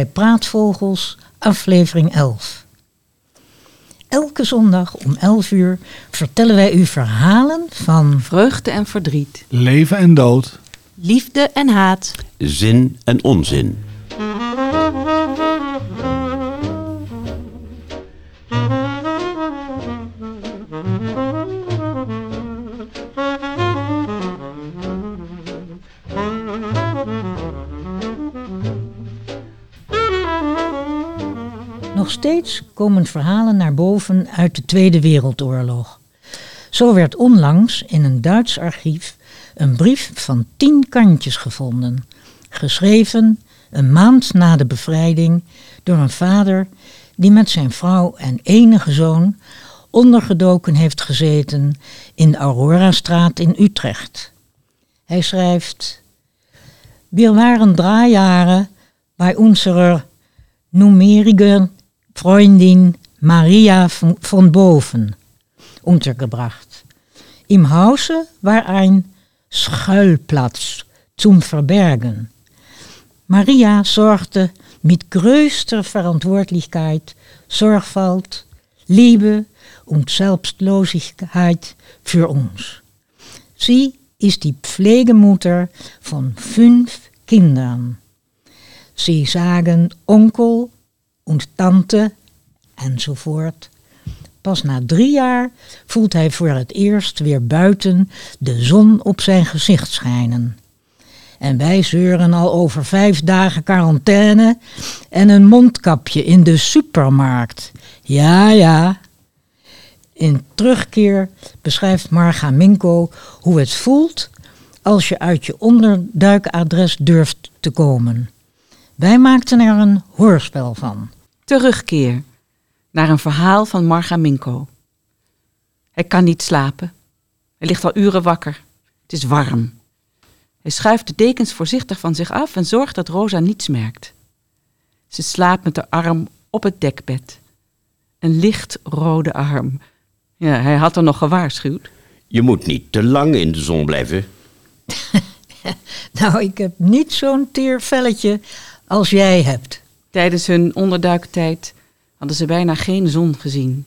Bij Praatvogels, aflevering 11. Elke zondag om 11 uur vertellen wij u verhalen van Vreugde en verdriet. Leven en dood. Liefde en haat. Zin en onzin. Komen verhalen naar boven uit de Tweede Wereldoorlog. Zo werd onlangs in een Duits archief een brief van tien kantjes gevonden, geschreven een maand na de bevrijding door een vader die met zijn vrouw en enige zoon ondergedoken heeft gezeten in de Aurorastraat in Utrecht. Hij schrijft: Wir waren drei Jahre bei unserer numerigen Freundin Maria von, Boven untergebracht. Im Hause war ein Schuilplatz zum Verbergen. Maria sorgte mit größter Verantwortlichkeit, Sorgfalt, Liebe und Selbstlosigkeit für uns. Sie ist die Pflegemutter von fünf Kindern. Sie sagen Onkel und Tante enzovoort. Pas na drie jaar voelt hij voor het eerst weer buiten de zon op zijn gezicht schijnen. En wij zeuren al over vijf dagen quarantaine en een mondkapje in de supermarkt. Ja, ja. In terugkeer beschrijft Marga Minko hoe het voelt als je uit je onderduikadres durft te komen. Wij maakten er een hoorspel van. Terugkeer naar een verhaal van Marga Minko. Hij kan niet slapen. Hij ligt al uren wakker. Het is warm. Hij schuift de dekens voorzichtig van zich af en zorgt dat Rosa niets merkt. Ze slaapt met de arm op het dekbed. Een lichtrode arm. Ja, hij had er nog gewaarschuwd. Je moet niet te lang in de zon blijven. Nou, ik heb niet zo'n teer velletje als jij hebt. Tijdens hun onderduiktijd hadden ze bijna geen zon gezien.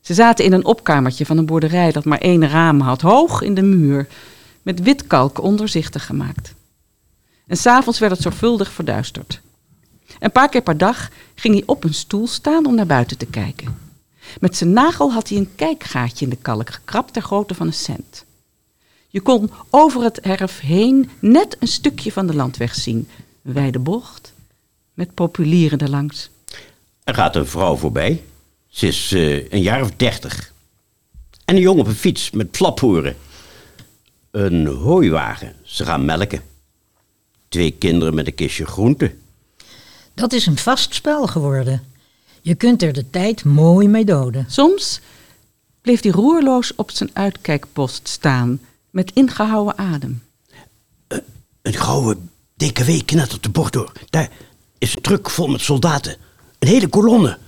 Ze zaten in een opkamertje van een boerderij dat maar één raam had, hoog in de muur, met witkalk onderzichtig gemaakt. En s'avonds werd het zorgvuldig verduisterd. Een paar keer per dag ging hij op een stoel staan om naar buiten te kijken. Met zijn nagel had hij een kijkgaatje in de kalk gekrapt ter grootte van een cent. Je kon over het erf heen net een stukje van de landweg zien. Een wijde bocht met populieren erlangs. Er gaat een vrouw voorbij. Ze is eh, een jaar of dertig. En een jongen op een fiets met flaphoeren. Een hooiwagen. Ze gaan melken. Twee kinderen met een kistje groenten. Dat is een vast spel geworden. Je kunt er de tijd mooi mee doden. Soms bleef hij roerloos op zijn uitkijkpost staan, met ingehouden adem. Een gouden DKW knettert de bocht door. Daar is een truck vol met soldaten. Een hele kolonne.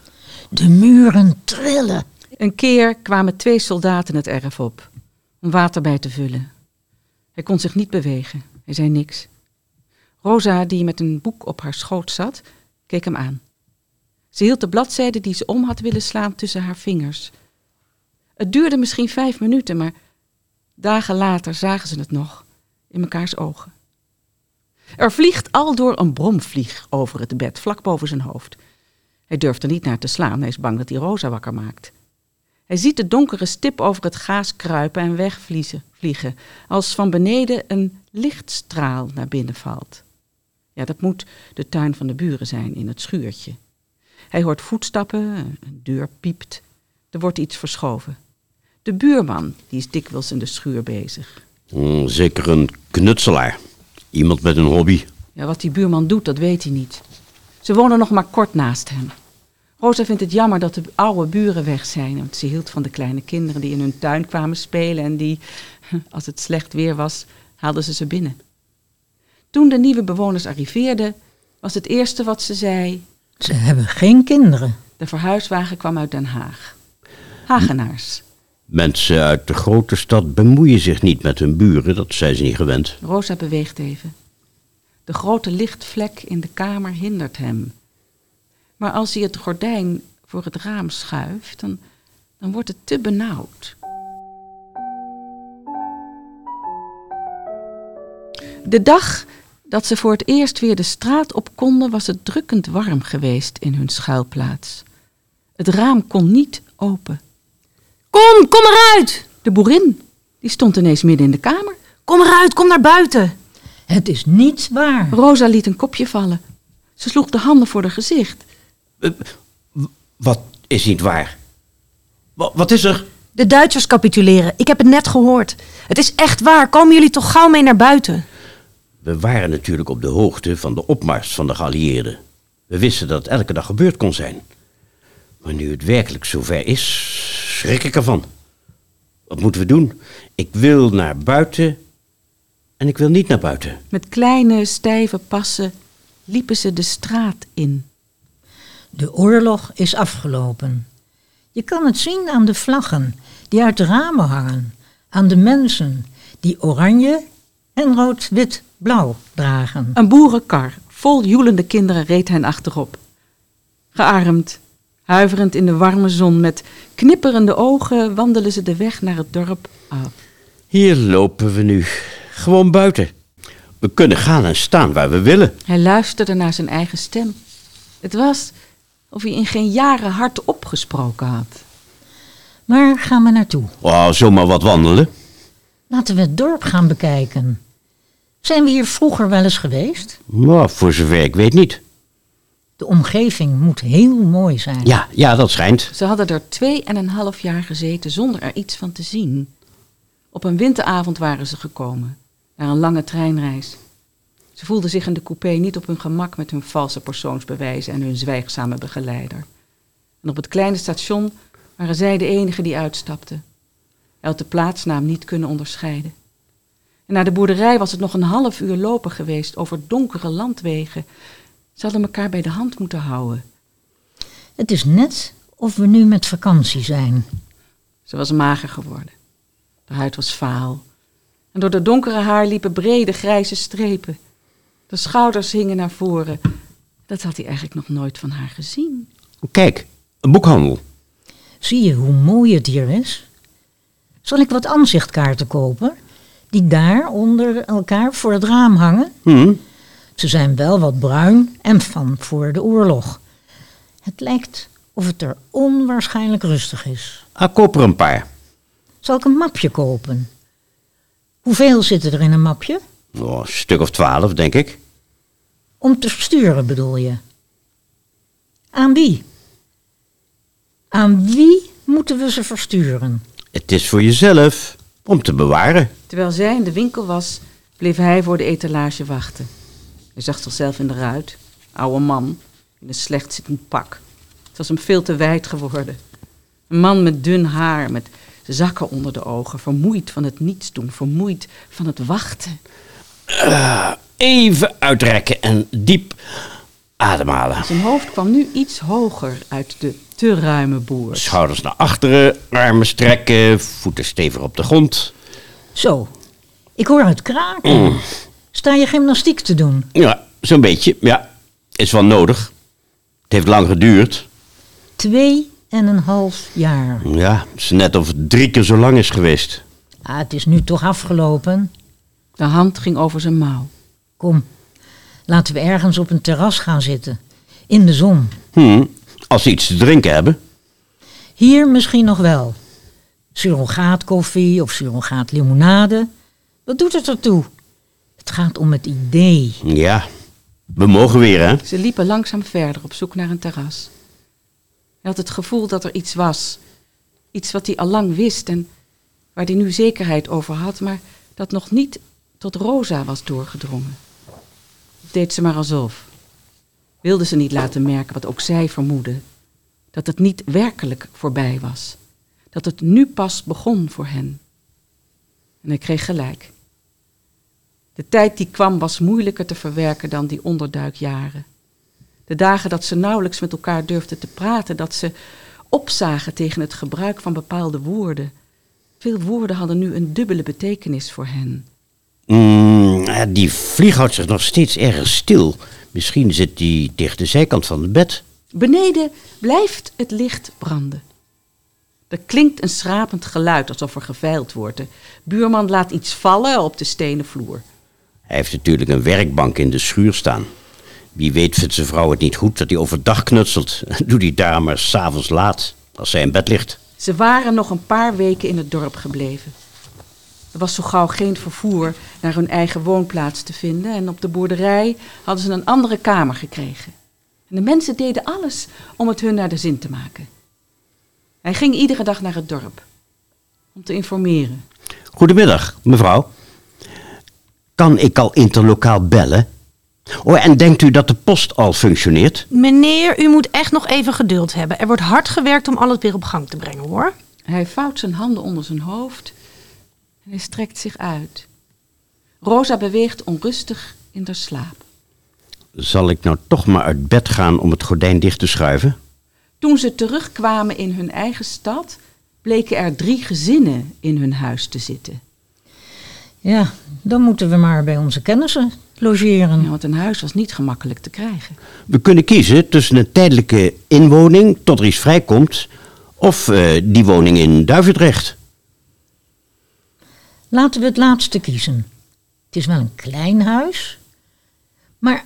De muren trillen. Een keer kwamen twee soldaten het erf op, om water bij te vullen. Hij kon zich niet bewegen, hij zei niks. Rosa, die met een boek op haar schoot zat, keek hem aan. Ze hield de bladzijde die ze om had willen slaan tussen haar vingers. Het duurde misschien vijf minuten, maar dagen later zagen ze het nog in mekaars ogen. Er vliegt al door een bromvlieg over het bed, vlak boven zijn hoofd. Hij durft er niet naar te slaan, hij is bang dat hij Rosa wakker maakt. Hij ziet de donkere stip over het gaas kruipen en wegvliegen, als van beneden een lichtstraal naar binnen valt. Ja, dat moet de tuin van de buren zijn in het schuurtje. Hij hoort voetstappen, een deur piept. Er wordt iets verschoven. De buurman, die is dikwijls in de schuur bezig. Hmm, zeker een knutselaar. Iemand met een hobby. Ja, wat die buurman doet, dat weet hij niet. Ze wonen nog maar kort naast hem. Rosa vindt het jammer dat de oude buren weg zijn. Want ze hield van de kleine kinderen die in hun tuin kwamen spelen. En die, als het slecht weer was, haalden ze ze binnen. Toen de nieuwe bewoners arriveerden, was het eerste wat ze zei... Ze hebben geen kinderen. De verhuiswagen kwam uit Den Haag. Hagenaars. Mensen uit de grote stad bemoeien zich niet met hun buren, dat zijn ze niet gewend. Rosa beweegt even. De grote lichtvlek in de kamer hindert hem. Maar als hij het gordijn voor het raam schuift, dan, dan wordt het te benauwd. De dag dat ze voor het eerst weer de straat op konden, was het drukkend warm geweest in hun schuilplaats. Het raam kon niet open. Kom, kom eruit! De boerin, die stond ineens midden in de kamer. Kom eruit, kom naar buiten. Het is niet waar. Rosa liet een kopje vallen. Ze sloeg de handen voor haar gezicht. Eh, Wat is niet waar? Wa- Wat is er? De Duitsers capituleren. Ik heb het net gehoord. Het is echt waar. Komen jullie toch gauw mee naar buiten? We waren natuurlijk op de hoogte van de opmars van de geallieerden. We wisten dat het elke dag gebeurd kon zijn. Maar nu het werkelijk zover is, schrik ik ervan. Wat moeten we doen? Ik wil naar buiten en ik wil niet naar buiten. Met kleine, stijve passen liepen ze de straat in. De oorlog is afgelopen. Je kan het zien aan de vlaggen die uit de ramen hangen, aan de mensen die oranje en rood-wit-blauw dragen. Een boerenkar vol joelende kinderen reed hen achterop. Gearmd, huiverend in de warme zon, met knipperende ogen wandelen ze de weg naar het dorp af. Hier lopen we nu, gewoon buiten. We kunnen gaan en staan waar we willen. Hij luisterde naar zijn eigen stem. Het was of hij in geen jaren hardop gesproken had. Waar gaan we naartoe? Oh, zomaar wat wandelen. Laten we het dorp gaan bekijken. Zijn we hier vroeger wel eens geweest? Nou, voor zover ik weet niet. De omgeving moet heel mooi zijn. Ja, ja, dat schijnt. Ze hadden er twee en een half jaar gezeten zonder er iets van te zien. Op een winteravond waren ze gekomen, naar een lange treinreis. Ze voelden zich in de coupé niet op hun gemak met hun valse persoonsbewijzen en hun zwijgzame begeleider. En op het kleine station waren zij de enigen die uitstapten. Hij had de plaatsnaam niet kunnen onderscheiden. En naar de boerderij was het nog een half uur lopen geweest over donkere landwegen. Ze hadden elkaar bij de hand moeten houden. Het is net of we nu met vakantie zijn. Ze was mager geworden. De huid was vaal. En door de donkere haar liepen brede grijze strepen. De schouders hingen naar voren. Dat had hij eigenlijk nog nooit van haar gezien. Kijk, een boekhandel. Zie je hoe mooi het hier is? Zal ik wat aanzichtkaarten kopen? Die daar onder elkaar voor het raam hangen? Hm, Ze zijn wel wat bruin en van voor de oorlog. Het lijkt of het er onwaarschijnlijk rustig is. ah, koop er een paar. Zal ik een mapje kopen? Hoeveel zitten er in een mapje? Oh, een stuk of twaalf, denk ik. Om te versturen bedoel je? Aan wie? Aan wie moeten we ze versturen? Het is voor jezelf, om te bewaren. Terwijl zij in de winkel was, bleef hij voor de etalage wachten. Hij zag zichzelf in de ruit. Oude man, in een slecht zittend pak. Het was hem veel te wijd geworden. Een man met dun haar, met zakken onder de ogen. Vermoeid van het niets doen, vermoeid van het wachten. Even uitrekken en diep ademhalen. Zijn hoofd kwam nu iets hoger uit de te ruime boer. Schouders naar achteren, armen strekken, voeten stevig op de grond. Zo, ik hoor het kraken. Sta je gymnastiek te doen? Ja, zo'n beetje, ja. Is wel nodig. Het heeft lang geduurd. Twee en een half jaar. Ja, het is net of het drie keer zo lang is geweest. Ah, het is nu toch afgelopen. De hand ging over zijn mouw. Kom, laten we ergens op een terras gaan zitten. In de zon. Hm, als ze iets te drinken hebben. Hier misschien nog wel. Surrogaatkoffie of surrogaatlimonade. Wat doet het ertoe? Het gaat om het idee. Ja, we mogen weer, hè? Ze liepen langzaam verder op zoek naar een terras. Hij had het gevoel dat er iets was. Iets wat hij al lang wist en waar hij nu zekerheid over had, maar dat nog niet tot Rosa was doorgedrongen. Deed ze maar alsof. Wilde ze niet laten merken wat ook zij vermoedde. Dat het niet werkelijk voorbij was. Dat het nu pas begon voor hen. En hij kreeg gelijk. De tijd die kwam was moeilijker te verwerken dan die onderduikjaren. De dagen dat ze nauwelijks met elkaar durfden te praten, dat ze opzagen tegen het gebruik van bepaalde woorden. Veel woorden hadden nu een dubbele betekenis voor hen. Mm, die vlieg houdt zich nog steeds erg stil. Misschien zit die tegen de zijkant van het bed. Beneden blijft het licht branden. Er klinkt een schrapend geluid alsof er geveild wordt. De buurman laat iets vallen op de stenen vloer. Hij heeft natuurlijk een werkbank in de schuur staan. Wie weet vindt zijn vrouw het niet goed dat hij overdag knutselt. Doe die daar maar s'avonds laat, als zij in bed ligt. Ze waren nog een paar weken in het dorp gebleven. Er was zo gauw geen vervoer naar hun eigen woonplaats te vinden en op de boerderij hadden ze een andere kamer gekregen. En de mensen deden alles om het hun naar de zin te maken. Hij ging iedere dag naar het dorp om te informeren. Goedemiddag, mevrouw. Kan ik al interlokaal bellen? Oh, en denkt u dat de post al functioneert? Meneer, u moet echt nog even geduld hebben. Er wordt hard gewerkt om alles weer op gang te brengen, hoor. Hij vouwt zijn handen onder zijn hoofd en hij strekt zich uit. Rosa beweegt onrustig in haar slaap. Zal ik nou toch maar uit bed gaan om het gordijn dicht te schuiven? Toen ze terugkwamen in hun eigen stad, bleken er drie gezinnen in hun huis te zitten. Ja, dan moeten we maar bij onze kennissen logeren. Ja, want een huis was niet gemakkelijk te krijgen. We kunnen kiezen tussen een tijdelijke inwoning tot er iets vrijkomt... of eh, die woning in Duivendrecht. Laten we het laatste kiezen. Het is wel een klein huis. Maar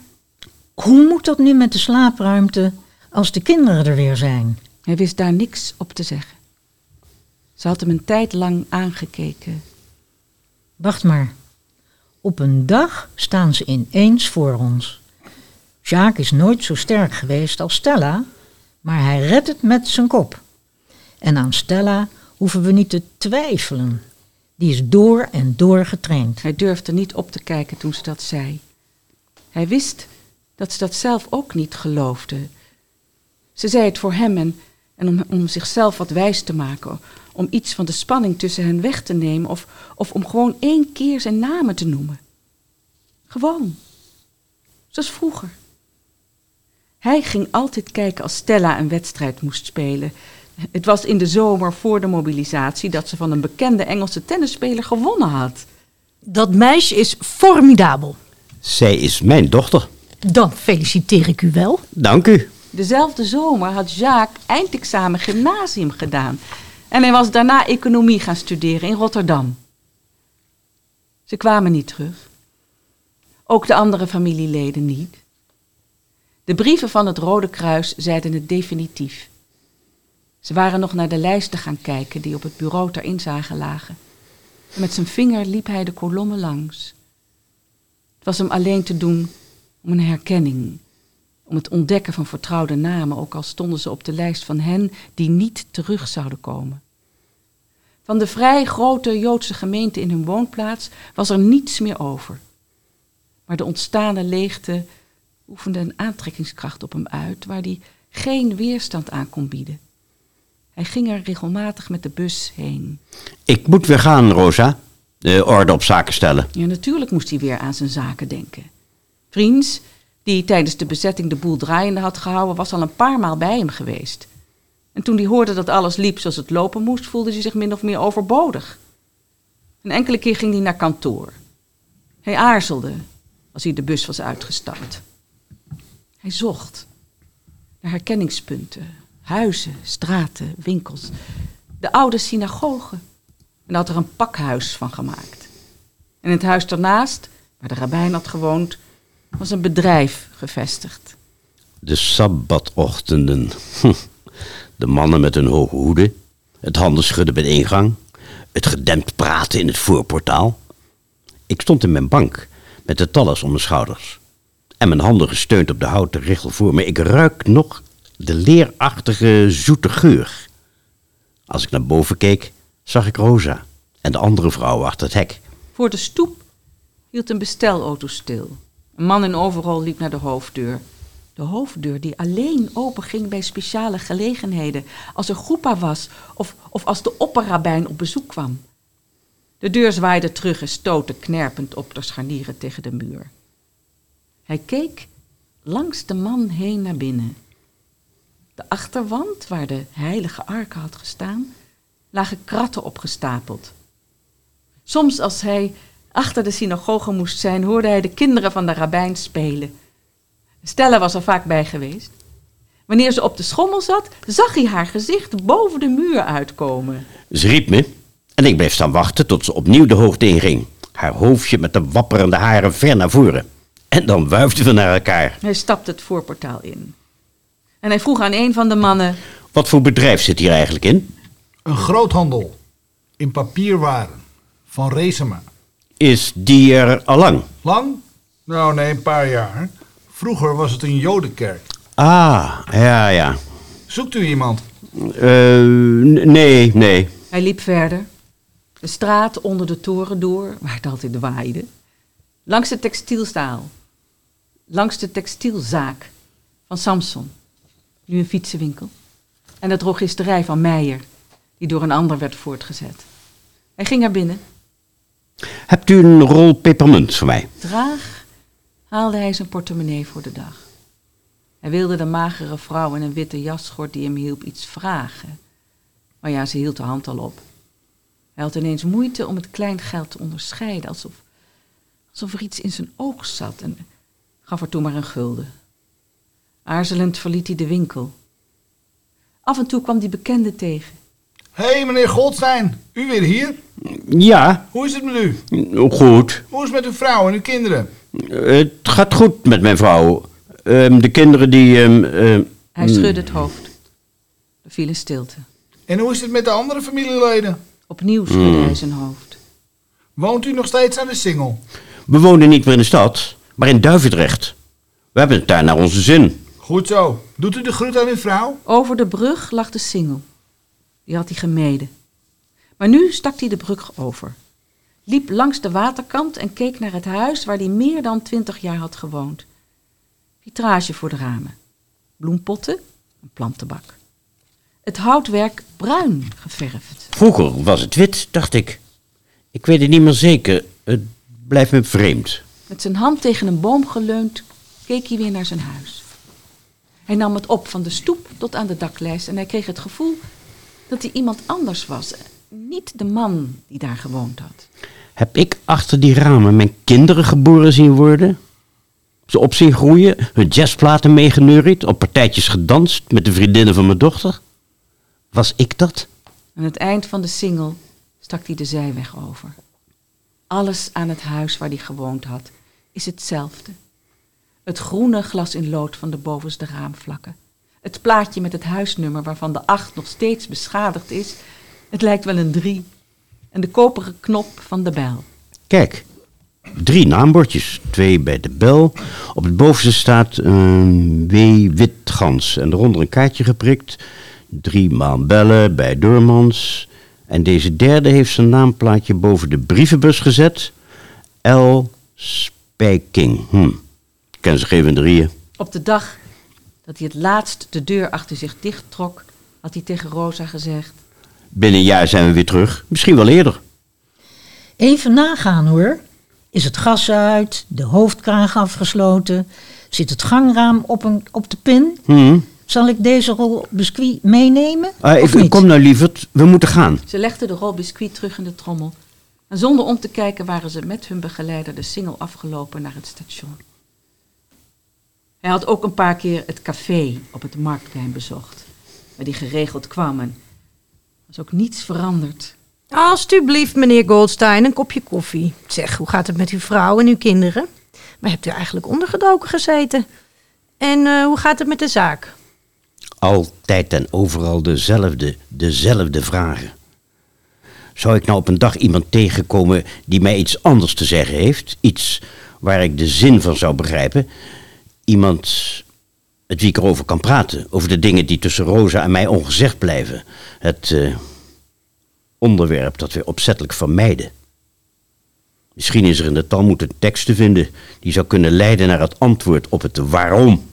hoe moet dat nu met de slaapruimte als de kinderen er weer zijn? Hij wist daar niks op te zeggen. Ze had hem een tijd lang aangekeken. Wacht maar. Op een dag staan ze ineens voor ons. Jacques is nooit zo sterk geweest als Stella, maar hij redt het met zijn kop. En aan Stella hoeven we niet te twijfelen. Die is door en door getraind. Hij durfde niet op te kijken toen ze dat zei. Hij wist dat ze dat zelf ook niet geloofde. Ze zei het voor hem en, en om, om zichzelf wat wijs te maken, om iets van de spanning tussen hen weg te nemen of, of om gewoon één keer zijn namen te noemen. Gewoon. Zoals vroeger. Hij ging altijd kijken als Stella een wedstrijd moest spelen. Het was in de zomer voor de mobilisatie dat ze van een bekende Engelse tennisspeler gewonnen had. Dat meisje is formidabel. Zij is mijn dochter. Dan feliciteer ik u wel. Dank u. Dezelfde zomer had Jacques eindexamen gymnasium gedaan. En hij was daarna economie gaan studeren in Rotterdam. Ze kwamen niet terug. Ook de andere familieleden niet. De brieven van het Rode Kruis zeiden het definitief. Ze waren nog naar de lijsten gaan kijken die op het bureau ter inzage lagen. En met zijn vinger liep hij de kolommen langs. Het was hem alleen te doen om een herkenning, om het ontdekken van vertrouwde namen, ook al stonden ze op de lijst van hen die niet terug zouden komen. Van de vrij grote Joodse gemeente in hun woonplaats was er niets meer over. Maar de ontstane leegte oefende een aantrekkingskracht op hem uit, waar hij geen weerstand aan kon bieden. Hij ging er regelmatig met de bus heen. Ik moet weer gaan, Rosa. De orde op zaken stellen. Ja, natuurlijk moest hij weer aan zijn zaken denken. Vriends, die tijdens de bezetting de boel draaiende had gehouden, was al een paar maal bij hem geweest. En toen hij hoorde dat alles liep zoals het lopen moest, voelde hij zich min of meer overbodig. Een enkele keer ging hij naar kantoor. Hij aarzelde als hij de bus was uitgestapt. Hij zocht naar herkenningspunten, huizen, straten, winkels. De oude synagoge. En had er een pakhuis van gemaakt. En het huis daarnaast, waar de rabbijn had gewoond, was een bedrijf gevestigd. De sabbatochtenden. De mannen met hun hoge hoeden. Het handenschudden bij de ingang. Het gedempt praten in het voorportaal. Ik stond in mijn bank met de tallas om mijn schouders. En mijn handen gesteund op de houten richel voor me. Ik ruik nog de leerachtige zoete geur. Als ik naar boven keek, zag ik Rosa en de andere vrouw achter het hek. Voor de stoep hield een bestelauto stil. Een man in overal liep naar de hoofddeur. De hoofddeur die alleen openging bij speciale gelegenheden, als er groepa was of, of als de opperrabijn op bezoek kwam. De deur zwaaide terug en stootte knerpend op de scharnieren tegen de muur. Hij keek langs de man heen naar binnen. De achterwand, waar de heilige arken had gestaan, lagen kratten opgestapeld. Soms als hij achter de synagoge moest zijn, hoorde hij de kinderen van de rabbijn spelen. Stella was er vaak bij geweest. Wanneer ze op de schommel zat, zag hij haar gezicht boven de muur uitkomen. Ze riep me en ik bleef staan wachten tot ze opnieuw de hoogte inging. Haar hoofdje met de wapperende haren ver naar voren. En dan wuifden we naar elkaar. Hij stapte het voorportaal in. En hij vroeg aan een van de mannen: Wat voor bedrijf zit hier eigenlijk in? Een groothandel in papierwaren van Resema. Is die er allang? Lang? Nou nee, een paar jaar. Vroeger was het een jodenkerk. Ah, ja, ja. Zoekt u iemand? Eh, nee, nee. Hij liep verder. De straat onder de toren door, waar het altijd waaide. Langs de textielstaal. Langs de textielzaak van Samson. Nu een fietsenwinkel. En de drogisterij van Meijer, die door een ander werd voortgezet. Hij ging naar binnen. Hebt u een rol pepermunt voor mij? Traag haalde hij zijn portemonnee voor de dag. Hij wilde de magere vrouw in een witte jasschort die hem hielp iets vragen. Maar ja, ze hield de hand al op. Hij had ineens moeite om het kleingeld te onderscheiden, alsof, alsof er iets in zijn oog zat en gaf er toen maar een gulden. Aarzelend verliet hij de winkel. Af en toe kwam die bekende tegen. Hé, hey, meneer Goldstein, u weer hier? Ja, Hoe is het met u? goed. Hoe is het met uw vrouw en uw kinderen? Het gaat goed met mijn vrouw. Ehm, de kinderen die... ehm, ehm, Hij schudde het hoofd. Er viel een stilte. En hoe is het met de andere familieleden? Opnieuw schudde hij zijn hoofd. Woont u nog steeds aan de Singel? we wonen niet meer in de stad, maar in Duivendrecht. We hebben het daar naar onze zin. Goed zo. Doet u de groet aan uw vrouw? Over de brug lag de singel. Die had hij gemeden. Maar nu stak hij de brug over. Liep langs de waterkant en keek naar het huis waar hij meer dan twintig jaar had gewoond. Vitrage voor de ramen. Bloempotten, een plantenbak. Het houtwerk bruin geverfd. Vroeger was het wit, dacht ik. Ik weet het niet meer zeker. Het blijft me vreemd. Met zijn hand tegen een boom geleund, keek hij weer naar zijn huis. Hij nam het op van de stoep tot aan de daklijst en hij kreeg het gevoel dat hij iemand anders was. Niet de man die daar gewoond had. Heb ik achter die ramen mijn kinderen geboren zien worden? Ze op zien groeien, hun jazzplaten meegeneuried, op partijtjes gedanst met de vriendinnen van mijn dochter? Was ik dat? Aan het eind van de singel stak hij de zijweg over. Alles aan het huis waar hij gewoond had is hetzelfde. Het groene glas in lood van de bovenste raamvlakken. Het plaatje met het huisnummer waarvan de acht nog steeds beschadigd is. Het lijkt wel een drie. En de koperen knop van de bel. Kijk, drie naambordjes. Twee bij de bel. Op het bovenste staat een W. Witgans. En eronder een kaartje geprikt. Drie maal bellen bij Doormans. En deze derde heeft zijn naamplaatje boven de brievenbus gezet. L. Spijking. Hm. Ken ze geen van drieën. Op de dag dat hij het laatst de deur achter zich dichttrok, had hij tegen Rosa gezegd: Binnen een jaar zijn we weer terug. Misschien wel eerder. Even nagaan hoor. Is het gas uit, de hoofdkraag afgesloten, zit het gangraam op, een, op de pin? Hm. Zal ik deze rol biscuit meenemen? Ah, of ik, niet? kom nou lieverd, we moeten gaan. Ze legden de rol biscuit terug in de trommel. En zonder om te kijken waren ze met hun begeleider de singel afgelopen naar het station. Hij had ook een paar keer het café op het marktplein bezocht, waar hij geregeld kwam er was ook niets veranderd. Alsjeblieft, meneer Goldstein, een kopje koffie. Zeg, hoe gaat het met uw vrouw en uw kinderen? Waar hebt u eigenlijk ondergedoken gezeten? En eh, hoe gaat het met de zaak? Altijd en overal dezelfde, dezelfde vragen. Zou ik nou op een dag iemand tegenkomen die mij iets anders te zeggen heeft? Iets waar ik de zin van zou begrijpen? Iemand met wie ik erover kan praten. Over de dingen die tussen Rosa en mij ongezegd blijven. Het eh, onderwerp dat we opzettelijk vermijden. Misschien is er in de Talmud een tekst te vinden die zou kunnen leiden naar het antwoord op het waarom.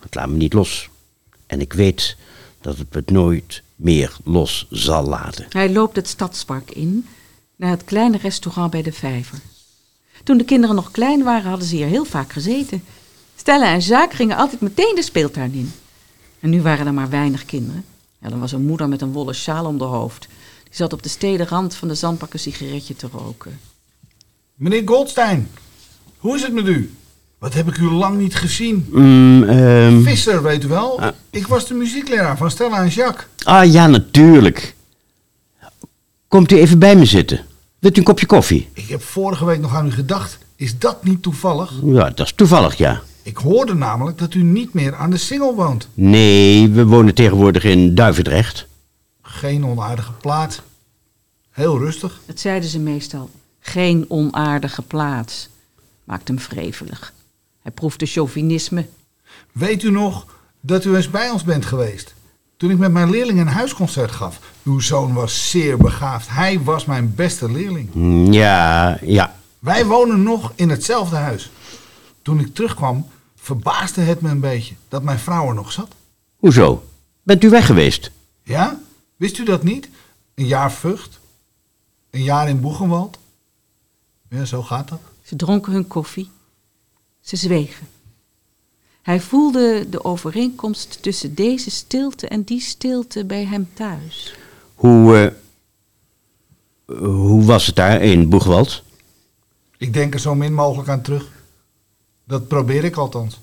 Het laat me niet los. En ik weet dat het me nooit meer los zal laten. Hij loopt het stadspark in, naar het kleine restaurant bij de vijver. Toen de kinderen nog klein waren, hadden ze hier heel vaak gezeten. Stella en Jacques gingen altijd meteen de speeltuin in. En nu waren er maar weinig kinderen. Ja, dan was een moeder met een wollen sjaal om de hoofd. Die zat op de stedenrand van de zandbak een sigaretje te roken. Meneer Goldstein, hoe is het met u? Wat heb ik u lang niet gezien? Mm, ehm, Visser, weet u wel? Ah. Ik was de muziekleraar van Stella en Jacques. ah ja, natuurlijk. Komt u even bij me zitten? Wilt u een kopje koffie? Ik heb vorige week nog aan u gedacht. Is dat niet toevallig? Ja, dat is toevallig, ja. Ik hoorde namelijk dat u niet meer aan de Singel woont. Nee, we wonen tegenwoordig in Duivendrecht. Geen onaardige plaats. Heel rustig. Dat zeiden ze meestal. Geen onaardige plaats. Maakt hem wrevelig. Hij proefde chauvinisme. Weet u nog dat u eens bij ons bent geweest? Toen ik met mijn leerling een huisconcert gaf. Uw zoon was zeer begaafd. Hij was mijn beste leerling. Mm, Ja, ja. Wij wonen nog in hetzelfde huis. Toen ik terugkwam, verbaasde het me een beetje dat mijn vrouw er nog zat. Hoezo? Bent u weg geweest? Ja? Wist u dat niet? Een jaar Vught. Een jaar in Boegenwald. Ja, zo gaat dat. Ze dronken hun koffie. Ze zwegen. Hij voelde de overeenkomst tussen deze stilte en die stilte bij hem thuis. Hoe, eh, hoe was het daar in Boegwald? Ik denk er zo min mogelijk aan terug. Dat probeer ik althans.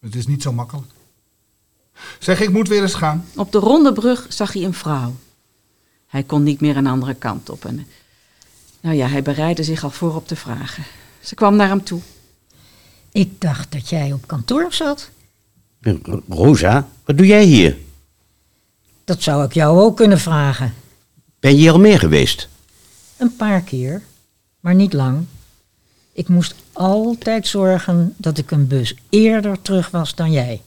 Het is niet zo makkelijk. Zeg, ik moet weer eens gaan. Op de ronde brug zag hij een vrouw. Hij kon niet meer een andere kant op. En, nou ja, hij bereidde zich al voor op de vragen. Ze kwam naar hem toe. Ik dacht dat jij op kantoor zat. Rosa, wat doe jij hier? Dat zou ik jou ook kunnen vragen. Ben je hier al meer geweest? Een paar keer, maar niet lang. Ik moest altijd zorgen dat ik een bus eerder terug was dan jij.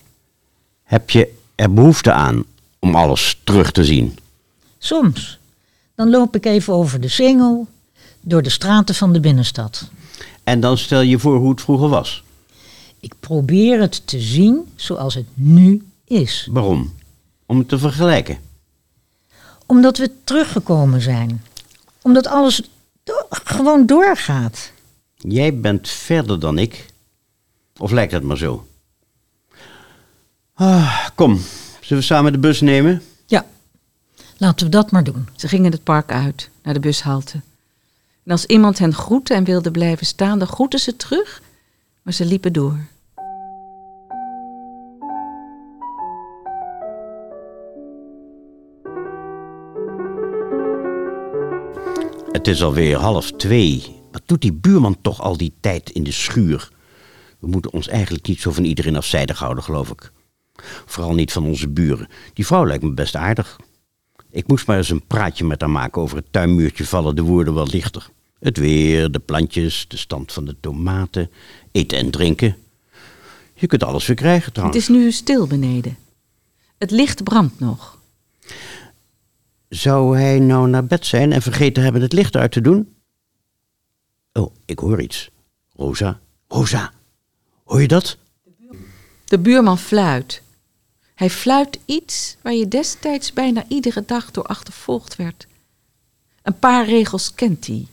Heb je er behoefte aan om alles terug te zien? Soms. Dan loop ik even over de Singel, door de straten van de binnenstad. En dan stel je voor hoe het vroeger was. Ik probeer het te zien zoals het nu is. Waarom? Om het te vergelijken. Omdat we teruggekomen zijn. Omdat alles do- gewoon doorgaat. Jij bent verder dan ik. Of lijkt het maar zo? Ah, kom, zullen we samen de bus nemen? Ja, laten we dat maar doen. Ze gingen het park uit, naar de bushalte. En als iemand hen groette en wilde blijven staan, dan groetten ze terug, maar ze liepen door. Het is alweer half twee. Wat doet die buurman toch al die tijd in de schuur? We moeten ons eigenlijk niet zo van iedereen afzijdig houden, geloof ik. Vooral niet van onze buren. Die vrouw lijkt me best aardig. Ik moest maar eens een praatje met haar maken over het tuinmuurtje vallen de woorden wel lichter. Het weer, de plantjes, de stand van de tomaten, eten en drinken. Je kunt alles weer krijgen Het trouwens. is nu stil beneden. Het licht brandt nog. Zou hij nou naar bed zijn en vergeten hebben het licht uit te doen? Oh, ik hoor iets. Rosa, Rosa, hoor je dat? De buurman fluit. Hij fluit iets waar je destijds bijna iedere dag door achtervolgd werd. Een paar regels kent hij.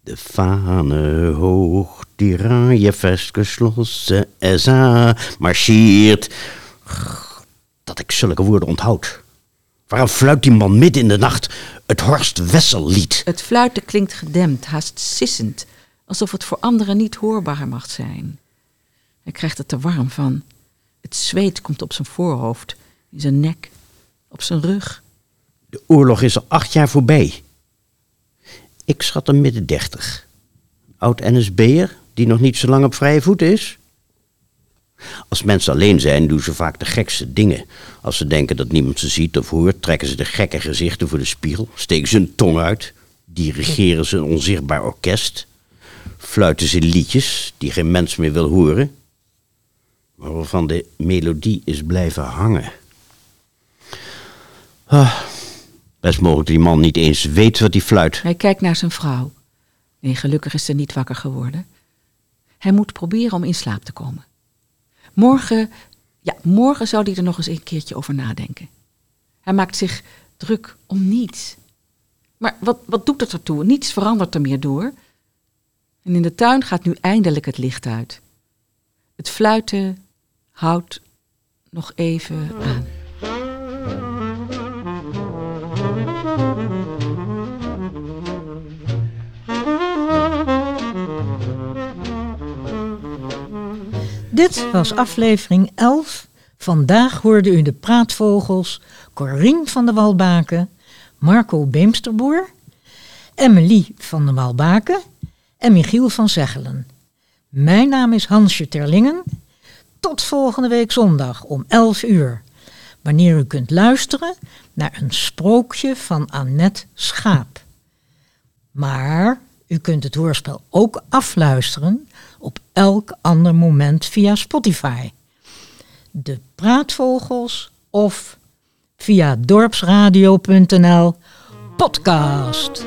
De Fahne hoog, die raaien vastgeslossen, SA marcheert. Dat ik zulke woorden onthoud. Waarom fluit die man midden in de nacht het Horst Wessel-lied? Het fluiten klinkt gedempt, haast sissend, alsof het voor anderen niet hoorbaar mag zijn. Hij krijgt er te warm van. Het zweet komt op zijn voorhoofd, in zijn nek, op zijn rug. De oorlog is al acht jaar voorbij. Ik schat hem midden dertig. Oud NSB'er die nog niet zo lang op vrije voeten is. Als mensen alleen zijn, doen ze vaak de gekste dingen. Als ze denken dat niemand ze ziet of hoort, trekken ze de gekke gezichten voor de spiegel, steken ze hun tong uit, dirigeren ze een onzichtbaar orkest, fluiten ze liedjes die geen mens meer wil horen. waarvan de melodie is blijven hangen. Ah, best mogelijk die man niet eens weet wat hij fluit. Hij kijkt naar zijn vrouw. Nee, gelukkig is ze niet wakker geworden. Hij moet proberen om in slaap te komen. Morgen, ja, morgen zou hij er nog eens een keertje over nadenken. Hij maakt zich druk om niets. Maar wat, wat doet het ertoe? Niets verandert er meer door. En in de tuin gaat nu eindelijk het licht uit. Het fluiten houdt nog even aan. Dit was aflevering 11. Vandaag hoorde u de praatvogels Corien van de Walbaken, Marco Beemsterboer, Emily van de Walbaken en Michiel van Zeggelen. Mijn naam is Hansje Terlingen. Tot volgende week zondag om 11 uur, wanneer u kunt luisteren naar een sprookje van Annette Schaap. Maar u kunt het hoorspel ook afluisteren op elk ander moment via Spotify, de Praatvogels of via dorpsradio.nl podcast.